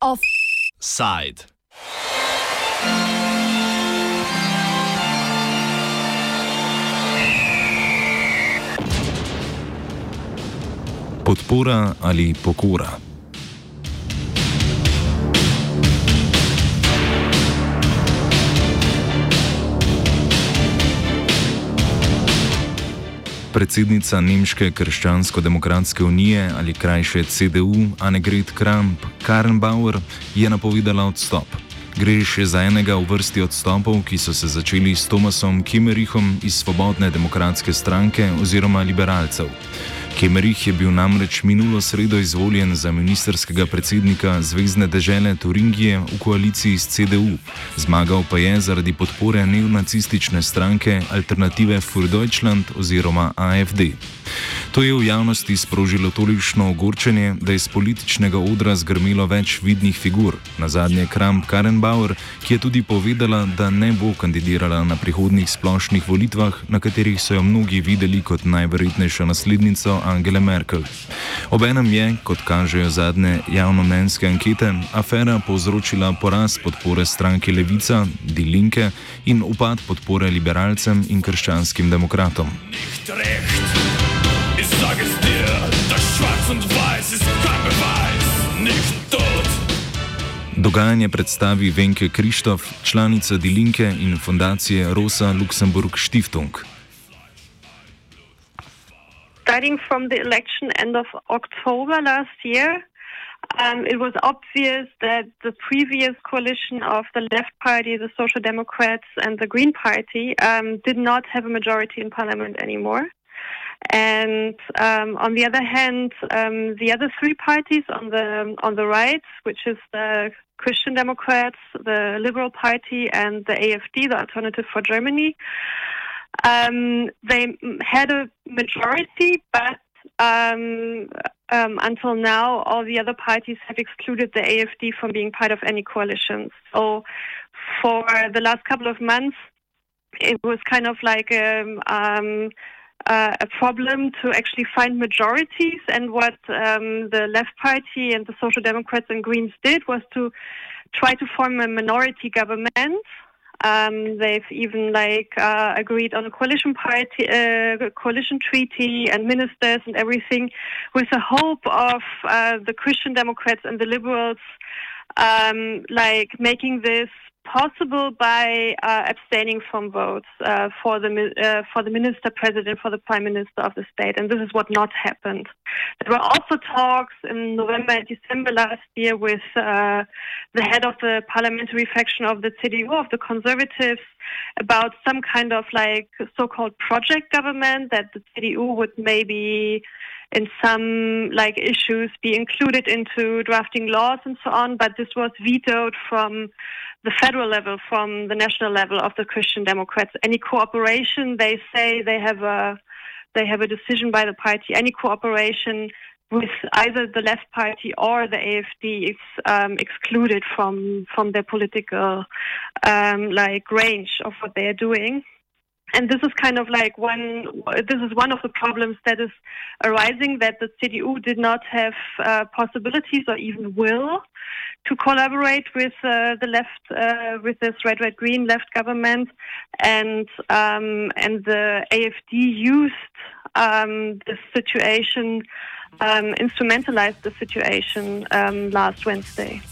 Offside. Podpora ali pokora. Predsednica Nemške krščansko-demokratske unije ali krajše CDU Annegret Kramp-Karrenbauer je napovedala odstop. Gre še za enega v vrsti odstopov, ki so se začeli s Tomasom Kimmerihom iz Svobodne demokratske stranke oziroma liberalcev. Kemerih je bil namreč minulo sredo izvoljen za ministerskega predsednika Zvezdne dežele Turingije v koaliciji s CDU, zmagal pa je zaradi podpore neonacistične stranke Alternative für Deutschland oziroma AFD. To je v javnosti sprožilo tolikšno ogorčenje, da je z političnega odra zgrmelo več vidnih figur, na zadnje Kramp Karenbauer, ki je tudi povedala, da ne bo kandidirala na prihodnih splošnih volitvah, na katerih so jo mnogi videli kot najverjetnejšo naslednico Angele Merkel. Obenem je, kot kažejo zadnje javnomnenjske ankete, afera povzročila poraz podpore stranke Levica, Die Linke in upad podpore liberalcem in krščanskim demokratom. Dogajanje predstavi Venke Krištof, članica Dilinke in fundacije Rosa Luxemburg Stiftung. Starting from the election end of October last year, um, it was obvious that the previous coalition of the Left Party, the Social Democrats, and the Green Party um, did not have a majority in parliament anymore. And um, on the other hand, um, the other three parties on the on the right, which is the Christian Democrats, the Liberal Party, and the AFD, the Alternative for Germany, um, they had a majority, but um, um, until now, all the other parties have excluded the AFD from being part of any coalitions. So, for the last couple of months, it was kind of like um, uh, a problem to actually find majorities. And what um, the Left Party and the Social Democrats and Greens did was to try to form a minority government. Um, they've even like uh, agreed on a coalition party, uh, coalition treaty, and ministers and everything, with the hope of uh, the Christian Democrats and the Liberals, um, like making this possible by uh, abstaining from votes uh, for the uh, for the minister president for the prime minister of the state, and this is what not happened. There were also talks in November and December last year with uh, the head of the parliamentary faction of the CDU of the Conservatives about some kind of like so-called project government that the CDU would maybe in some like issues be included into drafting laws and so on, but this was vetoed from the federal level, from the national level of the Christian Democrats. Any cooperation, they say they have a they have a decision by the party. Any cooperation with either the left party or the AFD is um, excluded from from their political um, like range of what they are doing and this is kind of like one this is one of the problems that is arising that the CDU did not have uh, possibilities or even will to collaborate with uh, the left uh, with this red red green left government and um, and the AFD used um, this situation um, instrumentalized the situation um, last Wednesday.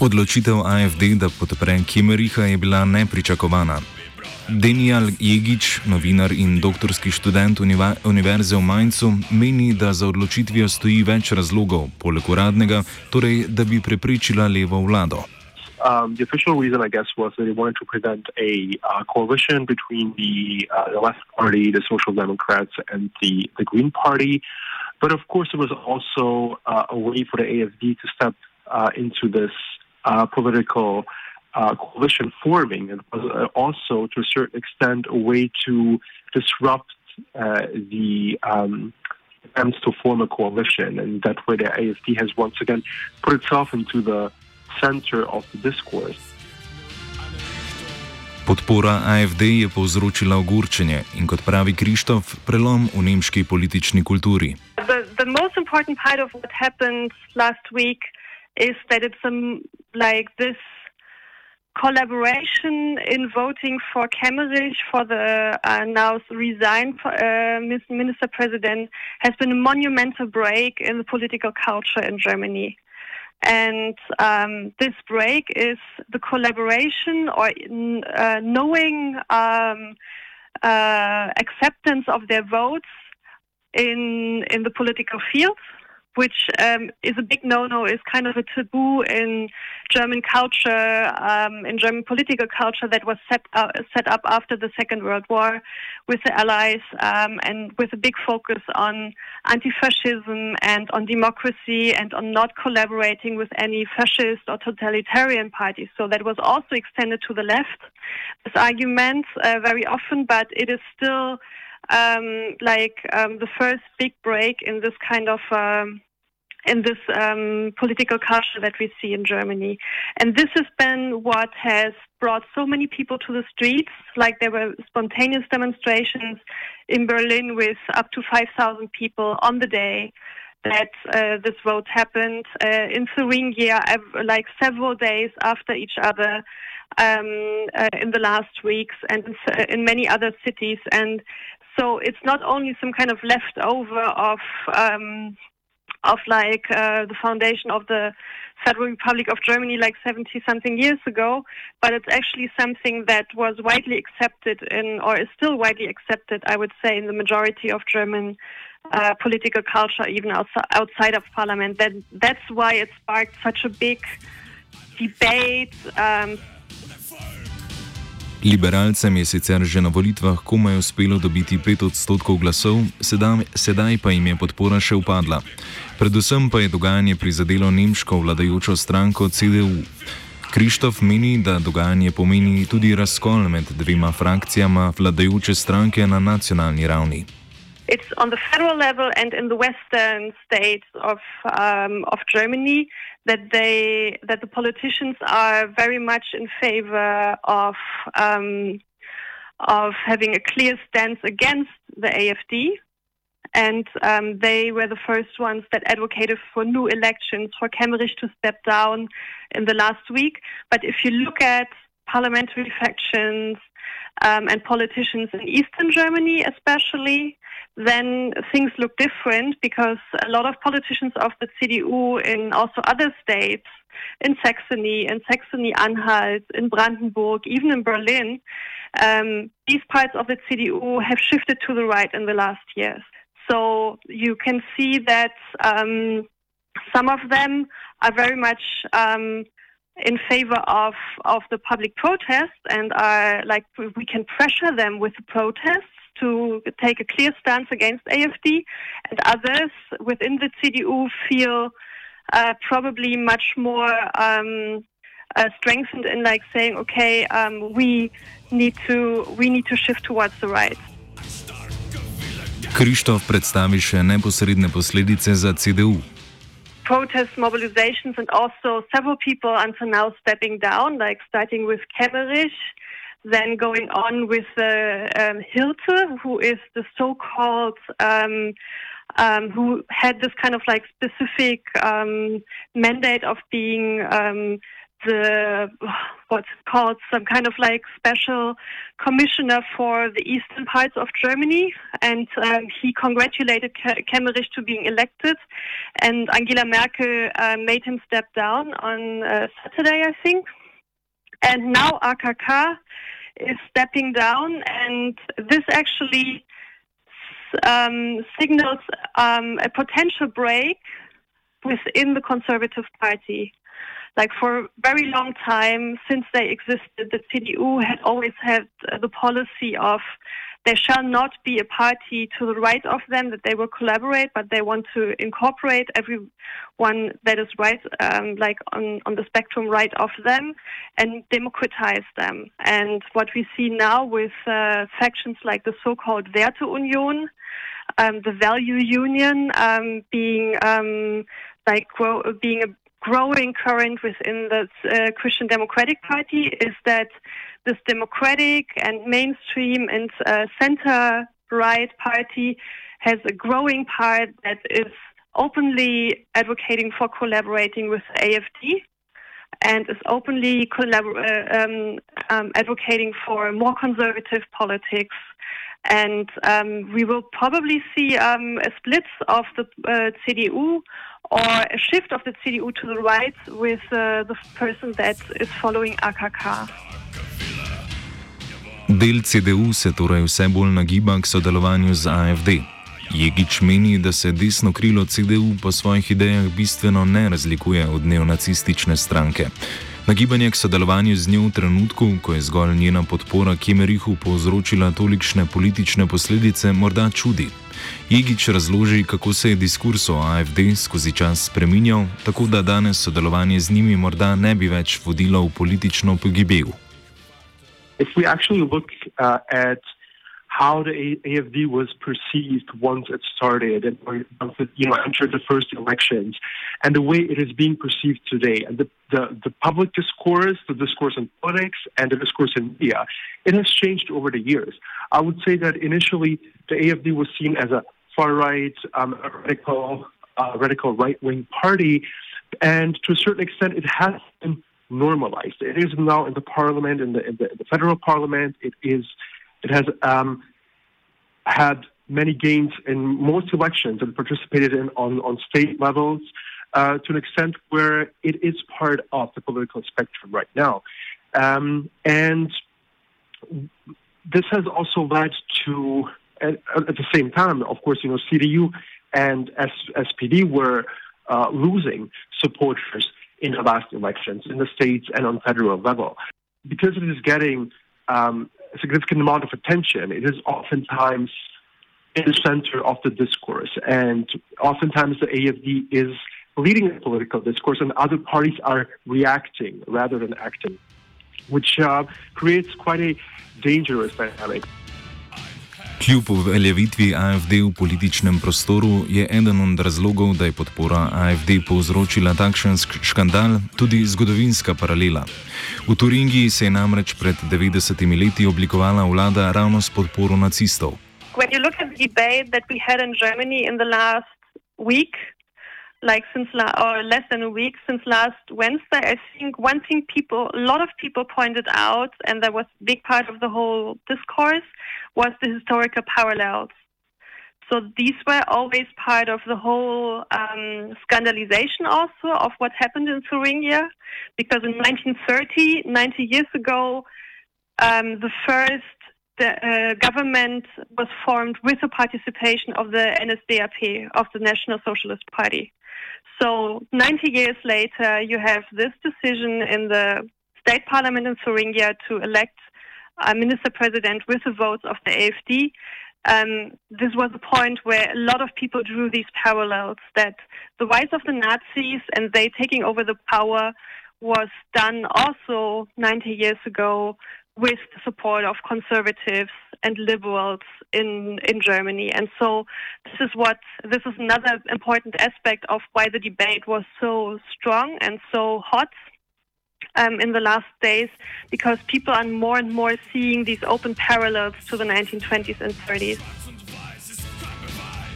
Odločitev AFD, da podpre Kimeriha, je bila nepričakovana. Daniel Jegič, novinar in doktorski študent Univerze v Mainzu, meni, da za odločitvijo stoji več razlogov, poleg uradnega, torej da bi preprečila levo vlado. Um, the official reason, I guess, was that they wanted to prevent a uh, coalition between the, uh, the left party, the Social Democrats, and the, the Green Party. But of course, it was also uh, a way for the AFD to step uh, into this uh, political uh, coalition forming. Was uh, also, to a certain extent, a way to disrupt uh, the um, attempts to form a coalition. And that way, the AFD has once again put itself into the center of the discourse. Podpora AFD je povzročila ogorčenje in kot pravi Krištof, prelom v nemški politični kulturi. The, the most important part of what happened last week is that it's um, like this collaboration in voting for Kemmerich for the uh, now resigned uh, minister president has been a monumental break in the political culture in Germany. And um, this break is the collaboration or uh, knowing um, uh, acceptance of their votes in in the political field which um, is a big no-no, is kind of a taboo in German culture, um, in German political culture that was set up, set up after the Second World War with the Allies um, and with a big focus on anti-fascism and on democracy and on not collaborating with any fascist or totalitarian parties. So that was also extended to the left, this argument uh, very often, but it is still um, like um, the first big break in this kind of um, in this um, political culture that we see in Germany. And this has been what has brought so many people to the streets. Like there were spontaneous demonstrations in Berlin with up to 5,000 people on the day that uh, this vote happened. Uh, in Thuringia, like several days after each other. Um, uh, in the last weeks and in, many other cities. And so it's not only some kind of leftover of um, of like uh, the foundation of the Federal Republic of Germany like 70 something years ago, but it's actually something that was widely accepted in, or is still widely accepted, I would say, in the majority of German uh, political culture, even outside of parliament. That, that's why it sparked such a big debate. Um, Liberalcem je sicer že na volitvah komaj uspelo dobiti pet odstotkov glasov, sedaj, sedaj pa jim je podpora še upadla. Predvsem pa je dogajanje prizadelo nemško vladajočo stranko CDU. Krištof meni, da dogajanje pomeni tudi razkol med dvema frakcijama vladajoče stranke na nacionalni ravni. It's on the federal level and in the western states of um, of Germany that they that the politicians are very much in favor of um, of having a clear stance against the AFD, and um, they were the first ones that advocated for new elections for Kemmerich to step down in the last week. But if you look at parliamentary factions um, and politicians in Eastern Germany, especially, then things look different because a lot of politicians of the CDU in also other states, in Saxony, in Saxony-Anhalt, in Brandenburg, even in Berlin, um, these parts of the CDU have shifted to the right in the last years. So you can see that um, some of them are very much um, in favor of of the public protest and are like we can pressure them with the protests to take a clear stance against AFD, and others within the CDU feel uh, probably much more um, uh, strengthened in like saying, okay, um, we need to we need to shift towards the right. Krištof predstavi še neposredne posledice za CDU. Protest mobilizations and also several people until now stepping down, like starting with Kemmerich, then going on with uh, um, Hirte, who is the so-called um, um, who had this kind of like specific um, mandate of being um, the what's called some kind of like special commissioner for the eastern parts of Germany, and um, he congratulated Kemmerich to being elected, and Angela Merkel uh, made him step down on uh, Saturday, I think, and now AKK is stepping down, and this actually um, signals um, a potential break within the Conservative Party. Like for a very long time, since they existed, the CDU had always had the policy of there shall not be a party to the right of them that they will collaborate, but they want to incorporate everyone that is right, um, like on, on the spectrum right of them, and democratize them. And what we see now with uh, factions like the so-called Werteunion, um, the value union, um, being um, like being a growing current within the uh, Christian Democratic Party is that this democratic and mainstream and uh, center right party has a growing part that is openly advocating for collaborating with AFD and is openly collabor- uh, um, um, advocating for more conservative politics. And um, we will probably see um, a split of the uh, CDU or a shift of the CDU to the right with uh, the person that is following AKK. Del CDU se torej vse bolj nagiba k sodelovanju z AFD. Jegič meni, da se desno krilo CDU po svojih idejah bistveno ne razlikuje od neonacistične stranke. Nagibanje k sodelovanju z njo v trenutku, ko je zgolj njena podpora Kemerihu povzročila tolikšne politične posledice, morda čudi. Jegič razloži, kako se je diskurs o AFD skozi čas spreminjal, tako da danes sodelovanje z njimi morda ne bi več vodilo v politično pogibel. If we actually look uh, at how the AFD was perceived once it started and once it you know entered the first elections, and the way it is being perceived today, and the, the, the public discourse, the discourse in politics, and the discourse in media, it has changed over the years. I would say that initially the AFD was seen as a far right, um, radical, uh, radical right wing party, and to a certain extent, it has been normalized. It is now in the parliament, in the, in the, in the federal parliament. It is it has um, had many gains in most elections and participated in on, on state levels uh, to an extent where it is part of the political spectrum right now. Um, and this has also led to, at, at, the same time, of course, you know, CDU and S, SPD were uh, losing supporters in the last elections in the states and on federal level. Because it is getting um, significant amount of attention. It is oftentimes in the center of the discourse, and oftentimes the AFD is leading the political discourse, and other parties are reacting rather than acting, which uh, creates quite a dangerous dynamic. Kljub uveljavitvi AFD v političnem prostoru je eden od razlogov, da je podpora AFD povzročila takšen škandal, tudi zgodovinska paralela. V Turingiji se je namreč pred 90 leti oblikovala vlada ravno s podporo nacistov. When you look at the debate that we had in Germany in the last week, like since la- or less than a week since last Wednesday, I think one thing people, a lot of people pointed out, and that was a big part of the whole discourse, was the historical parallels. So these were always part of the whole um, scandalization also of what happened in Thuringia, because in 1930, 90 years ago, um, the first the uh, government was formed with the participation of the NSDAP, of the National Socialist Party. So 90 years later, you have this decision in the state parliament in Thuringia to elect a minister president with the votes of the AFD. Um, this was a point where a lot of people drew these parallels that the rise of the Nazis and they taking over the power was done also 90 years ago with the support of conservatives and liberals in in Germany. And so this is what this is another important aspect of why the debate was so strong and so hot um, in the last days, because people are more and more seeing these open parallels to the 1920s and 30s.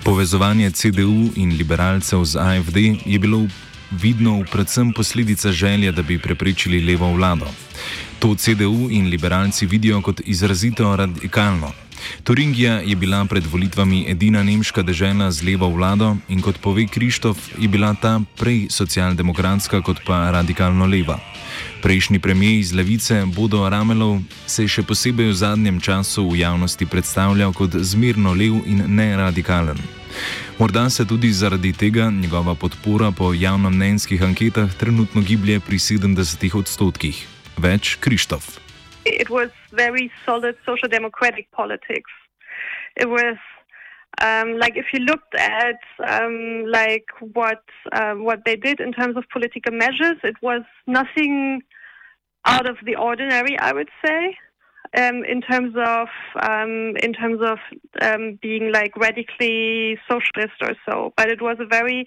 Povezovanje CDU in liberalcev z AFD je bilo vidno predvsem posledica želje, da bi preprečili levo vlado. To CDU in liberalci vidijo kot izrazito radikalno. Turingija je bila pred volitvami edina nemška država z levo vlado in kot pove Krištof, je bila ta prej socialdemokratska kot pa radikalno leva. Prejšnji premijer iz levice Bodo Ramelov se je še posebej v zadnjem času v javnosti predstavljal kot zmirno lev in ne radikalen. Morda se tudi zaradi tega njegova podpora po javnomnenjskih anketah trenutno giblje pri 70 odstotkih. Več Krištof. It was very solid social democratic politics. It was um, like if you looked at um, like what uh, what they did in terms of political measures, it was nothing out of the ordinary. I would say, um, in terms of um, in terms of um, being like radically socialist or so, but it was a very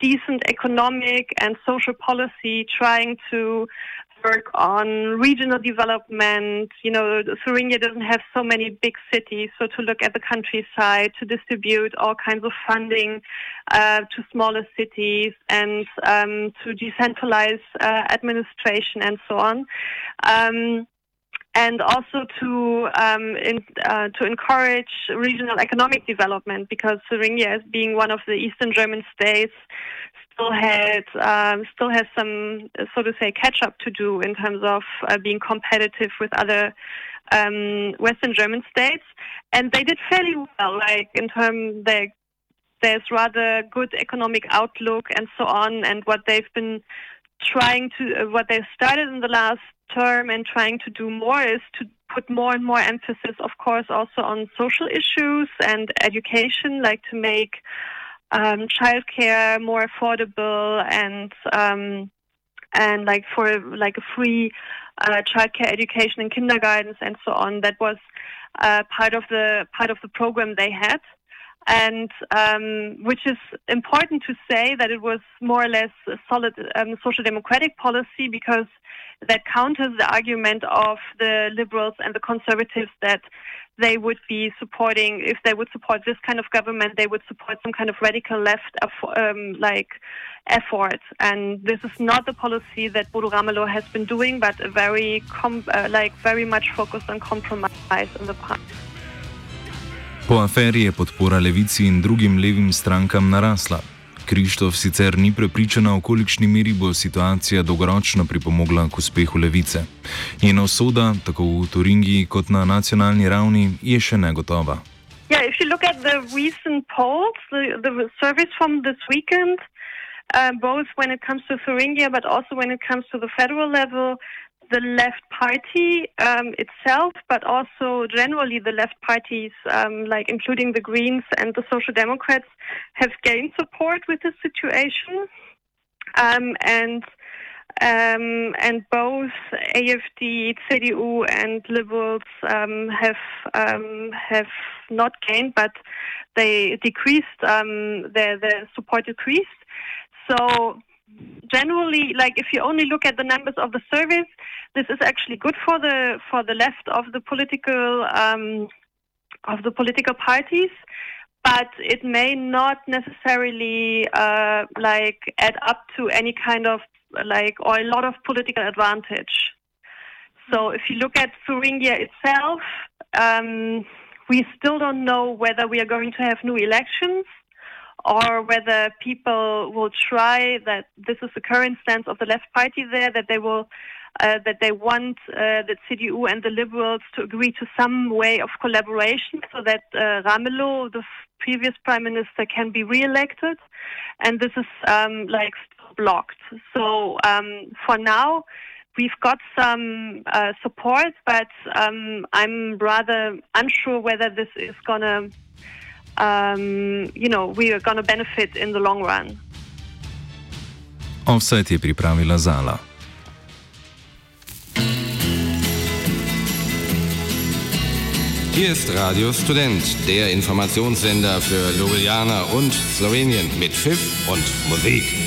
decent economic and social policy, trying to work on regional development. You know, Thuringia doesn't have so many big cities, so to look at the countryside, to distribute all kinds of funding uh, to smaller cities, and um, to decentralize uh, administration and so on. Um, and also to um, in, uh, to encourage regional economic development because Thuringia, as being one of the Eastern German states, still had um, still has some, so to say, catch up to do in terms of uh, being competitive with other um, Western German states, and they did fairly well. Like in terms, they, there's rather good economic outlook and so on, and what they've been trying to, uh, what they've started in the last term and trying to do more is to put more and more emphasis, of course, also on social issues and education, like to make um, childcare more affordable and um, and like for like a free uh, childcare education in kindergartens and so on. That was uh, part of the part of the program they had, and um, which is important to say that it was more or less a solid um, social democratic policy because that counters the argument of the liberals and the conservatives that they would be supporting, if they would support this kind of government, they would support some kind of radical left um, like effort. And this is not the policy that Bodo Ramelow has been doing, but a very uh, like very much focused on compromise in the past. Po aferi je podpora levici in drugim levim strankam narasla. Krištof sicer ni prepričana, v kolikšni meri bo situacija dolgoročno pripomogla k uspehu levice. Njena usoda, tako v Turingiji kot na nacionalni ravni, je še negotova. Yeah, if you look at the recent polls, the, the surveys from this weekend, uh, both when it comes to Thuringia, but also when it comes to the federal level, the left party um, itself, but also generally the left parties, um, like including the Greens and the Social Democrats, have gained support with the situation. Um, and um, and both AFD, CDU, and Liberals um, have um, have not gained, but they decreased. their their support decreased. So generally, like if you only look at the numbers of the surveys, this is actually good for the for the left of the political um, of the political parties, but it may not necessarily uh, like add up to any kind of like or a lot of political advantage. So if you look at Thuringia itself, um, we still don't know whether we are going to have new elections or whether people will try that this is the current stance of the left party there that they will uh, that they want uh, the CDU and the Liberals to agree to some way of collaboration so that uh, Ramelow, the previous prime minister, can be re-elected, and this is um, like blocked. So um, for now, we've got some uh, support, but um, I'm rather unsure whether this is going to um, you know, we are going to benefit in the long run. Offset je pripravila Zala. Hier ist Radio Student, der Informationssender für Ljubljana und Slowenien mit Pfiff und Musik.